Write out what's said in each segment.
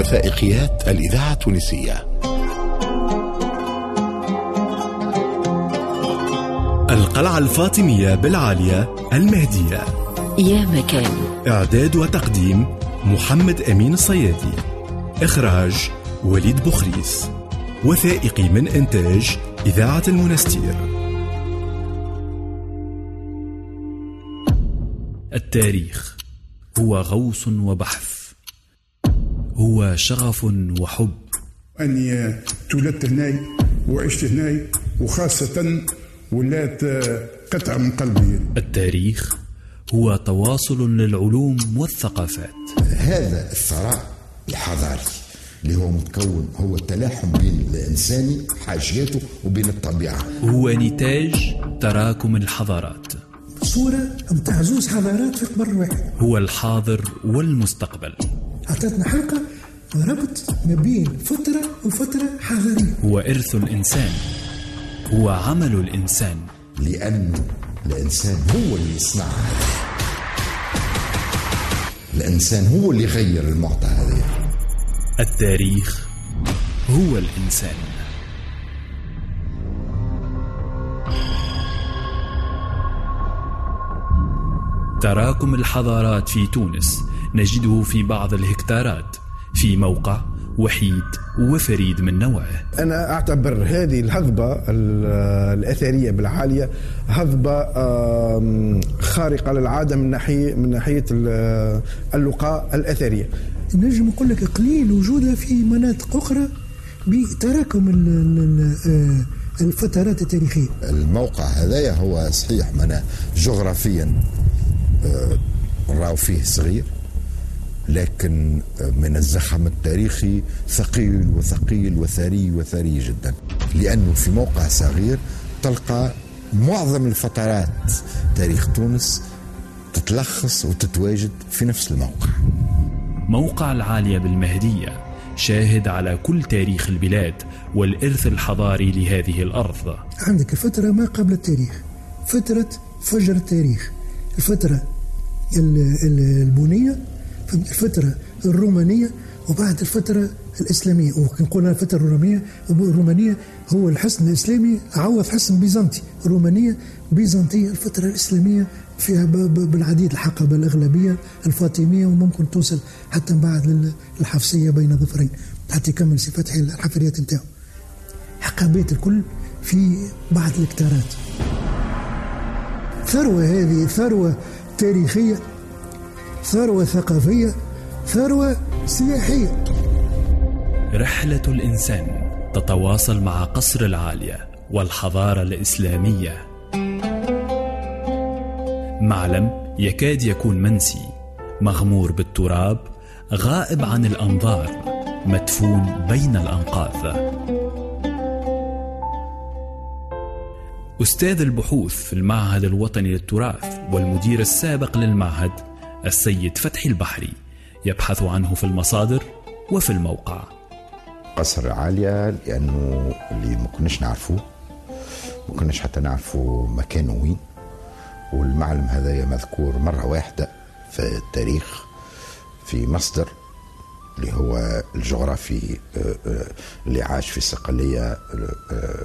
وثائقيات الإذاعة التونسية. القلعة الفاطمية بالعالية المهدية. يا مكان. إعداد وتقديم محمد أمين الصيادي. إخراج وليد بخريس وثائقي من إنتاج إذاعة المنستير. التاريخ. هو غوص وبحث. هو شغف وحب. اني تولدت هناي وعشت هناي وخاصة ولات قطعة من قلبي. التاريخ هو تواصل للعلوم والثقافات. هذا الثراء الحضاري اللي هو متكون هو التلاحم بين الإنساني حاجياته وبين الطبيعة. هو نتاج تراكم الحضارات. صورة متاع زوز حضارات في قبر واحد. هو الحاضر والمستقبل. عطاتنا حلقة ربط ما بين فترة وفترة حضارية هو إرث الإنسان هو عمل الإنسان. لأنه الإنسان هو اللي يصنعها الإنسان هو اللي يغير المعطى هذا التاريخ هو الإنسان. تراكم الحضارات في تونس نجده في بعض الهكتارات في موقع وحيد وفريد من نوعه. أنا أعتبر هذه الهضبة الأثرية بالعالية هضبة خارقة للعادة من ناحية من ناحية اللقاء الأثرية. نجم نقول لك قليل وجودها في مناطق أخرى بتراكم الفترات التاريخية. الموقع هذايا هو صحيح منا جغرافيا راو فيه صغير. لكن من الزخم التاريخي ثقيل وثقيل وثري وثري جدا. لأنه في موقع صغير تلقى معظم الفترات تاريخ تونس تتلخص وتتواجد في نفس الموقع. موقع العالية بالمهدية شاهد على كل تاريخ البلاد والإرث الحضاري لهذه الأرض. عندك الفترة ما قبل التاريخ فترة فجر التاريخ الفترة البونية الفترة الرومانية وبعد الفترة الإسلامية. ونقول الفترة الرومانية الرومانية هو الحصن الإسلامي عوض حصن بيزنطي. الرومانية بيزنطية الفترة الإسلامية فيها بالعديد الحقبة الأغلبية الفاطمية وممكن توصل حتى بعد الحفصية بين ظفرين. حتى يكمل فتحي الحفريات نتاعو. حقبات الكل في بعض الكتارات. ثروة هذه ثروة تاريخية. ثروة ثقافية ثروة سياحية. رحلة الإنسان تتواصل مع قصر العالية والحضارة الإسلامية. معلم يكاد يكون منسي مغمور بالتراب غائب عن الأنظار مدفون بين الأنقاض أستاذ البحوث في المعهد الوطني للتراث والمدير السابق للمعهد السيد فتحي البحري يبحث عنه في المصادر وفي الموقع. قصر العالية لأنه اللي ما كناش نعرفوه ما كناش حتى نعرفوا مكانه وين. والمعلم هذا مذكور مرة واحدة في التاريخ في مصدر اللي هو الجغرافي اللي عاش في صقلية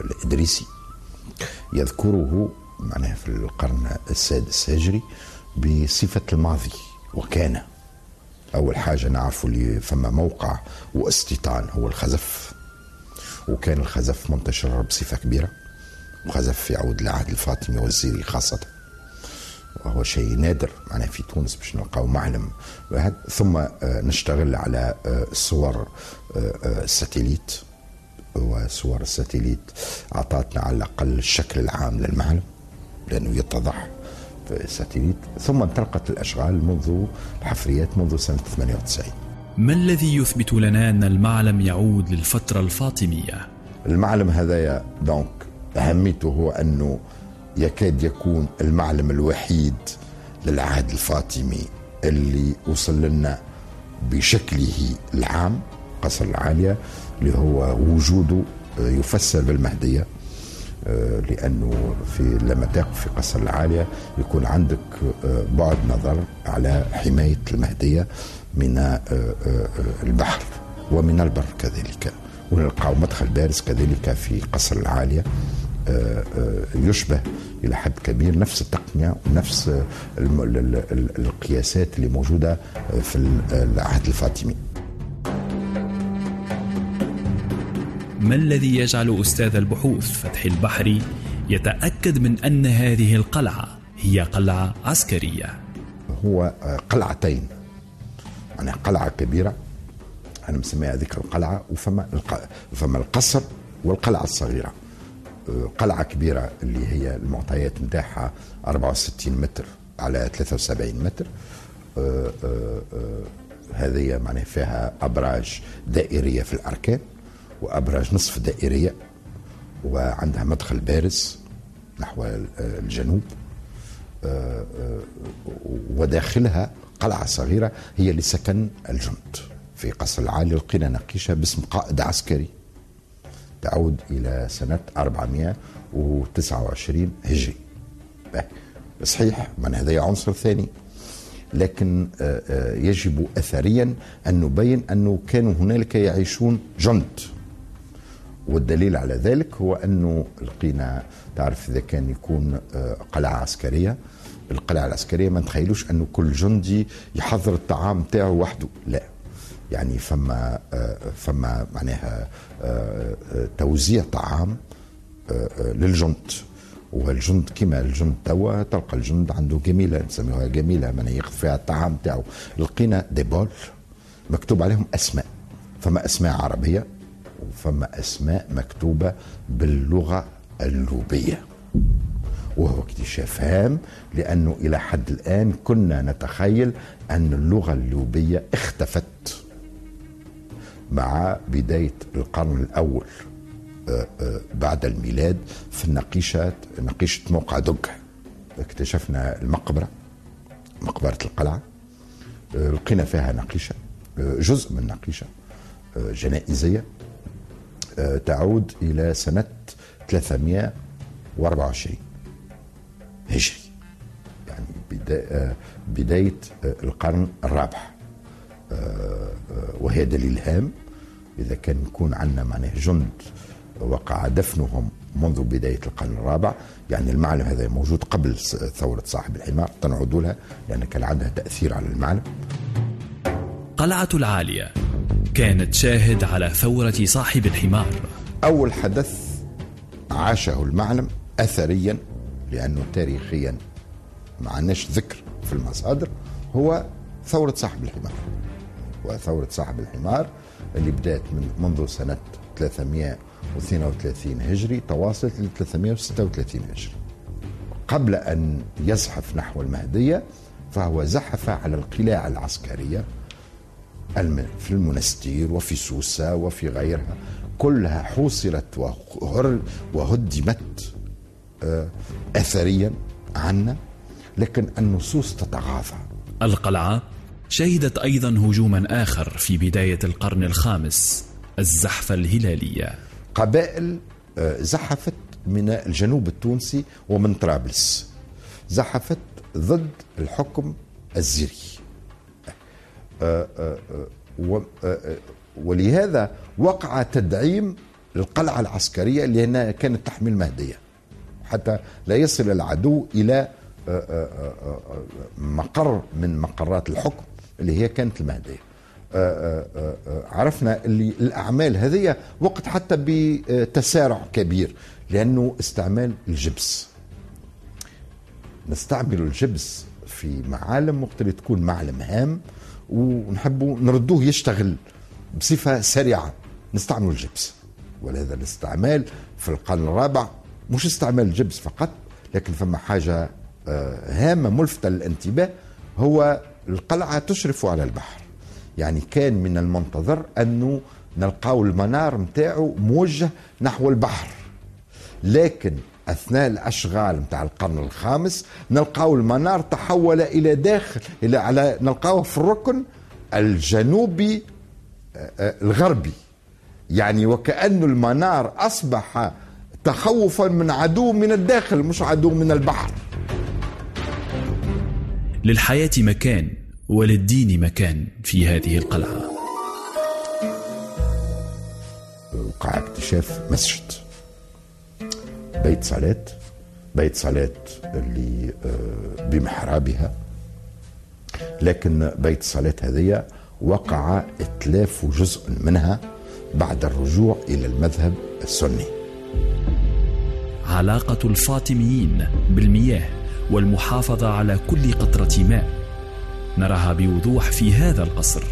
الإدريسي. يذكره معناها في القرن السادس الهجري بصفة الماضي وكان. أول حاجة نعرف اللي فما موقع واستيطان هو الخزف. وكان الخزف منتشر بصفة كبيرة. وخزف يعود لعهد الفاطمي والزيري خاصة. وهو شيء نادر. معنا في تونس باش نلقاو معلم ثم نشتغل على صور الساتيليت وصور ال satellite أعطتنا على الأقل الشكل العام للمعلم. لأنه يتضح ال satellite ثم انطلقت الأشغال منذ الحفريات منذ سنة 98 ما الذي يثبت لنا أن المعلم يعود للفترة الفاطمية؟ المعلم هذايا donc أهميته هو أنه يكاد يكون المعلم الوحيد للعهد الفاطمي اللي وصل لنا بشكله العام قصر العالية اللي هو وجوده يفسر بالمهدية لأنه في لما تقف في قصر العالية يكون عندك بعد نظر على حماية المهدية من البحر ومن البر كذلك ونلقاو مدخل بارز كذلك في قصر العالية آه، آه، يشبه إلى حد كبير نفس التقنية ونفس القياسات اللي موجودة في العهد الفاطمي. ما الذي يجعل أستاذ البحوث فتحي البحري يتأكد من أن هذه القلعة هي قلعة عسكرية؟ هو قلعتين. يعني قلعة كبيرة أنا مسميها ذيك القلعة وفما فما القصر والقلعة الصغيرة. قلعة كبيرة اللي هي المعطيات نتاعها 64 متر على 73 متر. آه، آه، هذه معناها فيها أبراج دائرية في الأركان. وأبراج نصف دائرية وعندها مدخل بارز نحو الجنوب. وداخلها قلعة صغيرة هي لسكن الجند في قصر العالي لقينا نقيشة باسم قائد عسكري. تعود إلى سنة 429 هجري. صحيح من هذا عنصر ثاني. لكن آه، آه، يجب أثريا أن نبين أنه كانوا هنالك يعيشون جند. والدليل على ذلك هو أنه لقينا تعرف إذا كان يكون آه، قلعة عسكرية. القلعة العسكرية ما نتخيلوش أنه كل جندي يحضر الطعام تاعه وحده لا. يعني فما فما معناها توزيع طعام للجند. والجند كما الجند توا تلقى الجند عنده جميلة نسميوها جميلة من ياخذ فيها الطعام تاعو. لقينا دي بول مكتوب عليهم أسماء فما أسماء عربية. وفما أسماء مكتوبة باللغة اللوبية. وهو اكتشاف هام لأنه إلى حد الآن كنا نتخيل أن اللغة اللوبية اختفت مع بداية القرن الأول آه، آه، بعد الميلاد في النقيشات نقيشة موقع دق اكتشفنا المقبرة مقبرة القلعة. آه، لقينا فيها نقيشة جزء من نقيشة جنائزية. تعود إلى سنة 324 هجري. يعني بداية القرن الرابع. وهي دليل هام. إذا كان يكون عندنا معناه جند وقع دفنهم منذ بداية القرن الرابع يعني المعلم هذا موجود قبل ثورة صاحب الحمار. تنعدوا لها لأن كان عندها تأثير على المعلم. قلعة العالية. كانت شاهد على ثورة صاحب الحمار. أول حدث عاشه المعلم أثريا لأنه تاريخيا ما عندناش ذكر في المصادر هو ثورة صاحب الحمار. وثورة صاحب الحمار اللي بدأت من منذ سنة 300 و32 هجري تواصلت ل 336 هجري. قبل أن يزحف نحو المهدية فهو زحف على القلاع العسكرية في المنستير وفي سوسة وفي غيرها. كلها حوصرت وهدمت آه، أثريا عنا. لكن النصوص تتغاضى. القلعة شهدت أيضا هجوما آخر في بداية القرن الخامس الزحفة الهلالية. قبائل آه، زحفت من الجنوب التونسي ومن طرابلس. زحفت ضد الحكم الزيري. ولهذا وقع تدعيم للقلعة العسكرية هنا كانت تحمي المهدية حتى لا يصل العدو إلى مقر من مقرات الحكم اللي هي كانت المهدية. آه، آه، آه، عرفنا اللي الأعمال هذه وقت حتى بتسارع كبير لأنه استعمال الجبس. نستعمل الجبس في معالم وقت اللي تكون معلم هام ونحبوا نردوه يشتغل بصفة سريعة. نستعمل الجبس. ولهذا الاستعمال في القرن الرابع مش استعمال الجبس فقط لكن فما حاجة هامة ملفتة للانتباه هو القلعة تشرف على البحر. يعني كان من المنتظر أنه نلقاو المنار متاعه موجه نحو البحر. لكن أثناء الأشغال متاع القرن الخامس نلقاو المنار تحول إلى داخل إلى على نلقاوه في الركن الجنوبي آه، آه، الغربي. يعني وكأن المنار أصبح تخوفا من عدو من الداخل مش عدو من البحر. للحياة مكان وللدين مكان في هذه القلعة. اكتشاف مسجد. بيت صلاة بيت صلاة اللي آه، بمحرابها. لكن بيت الصلاة هذه وقع اتلاف جزء منها بعد الرجوع إلى المذهب السني. علاقة الفاطميين بالمياه والمحافظة على كل قطرة ماء. نراها بوضوح في هذا القصر.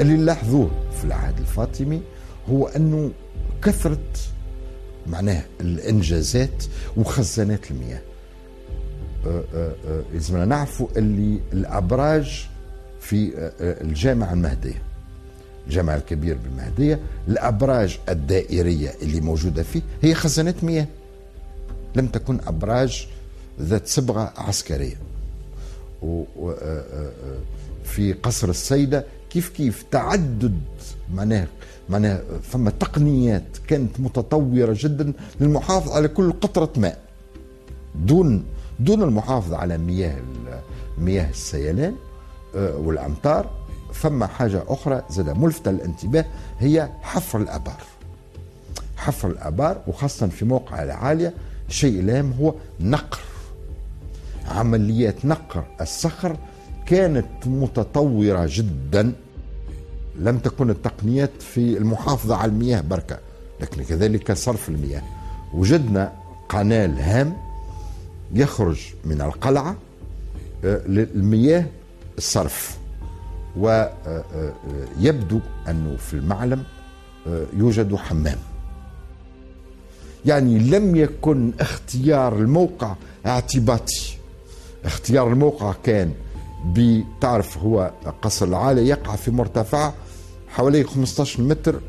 اللي نلاحظوه في العهد الفاطمي هو أنه كثرة معناه الإنجازات وخزانات المياه. أه، أه، أه، لازمنا نعرفوا اللي الأبراج في الجامعة المهدية الجامع الكبير بالمهدية الأبراج الدائرية اللي موجودة فيه هي خزانات مياه. لم تكن أبراج ذات صبغة عسكرية. في قصر السيدة كيف كيف تعدد معناه معناه فما تقنيات كانت متطورة جدا للمحافظة على كل قطرة ماء. دون دون المحافظة على مياه مياه السيلان آه، والأمطار فما حاجة أخرى زاد ملفتة للانتباه هي حفر الآبار. حفر الآبار وخاصة في موقع العالية شيء لام هو نقر. عمليات نقر الصخر كانت متطورة جدا. لم تكن التقنيات في المحافظة على المياه بركة لكن كذلك صرف المياه. وجدنا قنال هام يخرج من القلعة آه، للمياه الصرف. ويبدو أنه في المعلم آه، يوجد حمام. يعني لم يكن اختيار الموقع اعتباطي. اختيار الموقع كان بتعرف هو قصر العالي يقع في مرتفع حوالي 15 متر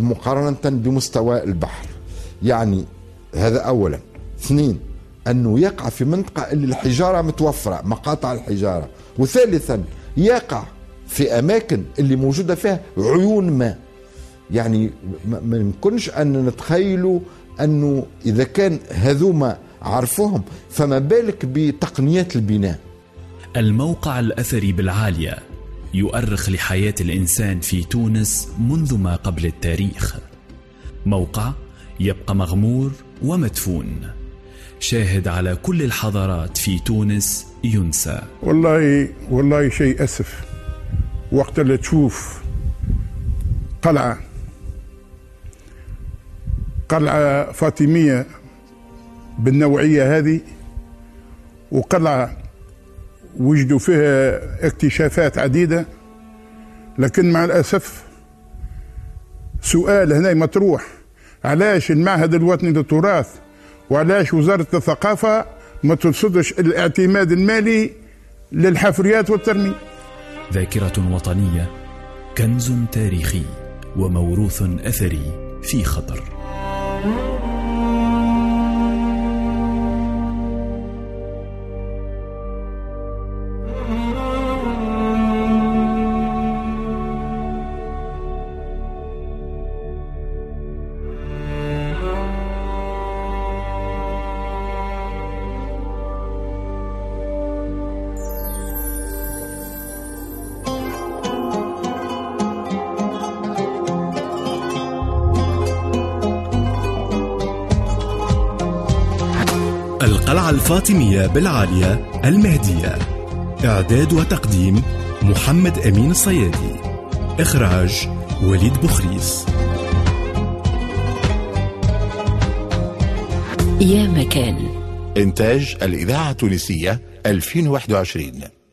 مقارنة بمستوى البحر. يعني هذا أولا. اثنين أنه يقع في منطقة اللي الحجارة متوفرة مقاطع الحجارة. وثالثا يقع في أماكن اللي موجودة فيها عيون ماء يعني ما يمكنش أن نتخيلوا أنه إذا كان هذوما عرفوهم فما بالك بتقنيات البناء. الموقع الأثري بالعالية يؤرخ لحياة الإنسان في تونس منذ ما قبل التاريخ. موقع يبقى مغمور ومدفون. شاهد على كل الحضارات في تونس ينسى. والله والله شيء أسف. وقت اللي تشوف قلعة قلعة فاطمية بالنوعية هذه وقلعة وجدوا فيها اكتشافات عديدة لكن مع الأسف سؤال هنا مطروح. علاش المعهد الوطني للتراث وعلاش وزارة الثقافة ما ترصدش الاعتماد المالي للحفريات والترميم ذاكرة وطنية كنز تاريخي وموروث أثري في خطر. الفاطمية بالعالية المهدية. إعداد وتقديم محمد أمين الصيادي. إخراج وليد بخريس يا مكان. إنتاج الإذاعة التونسية 2021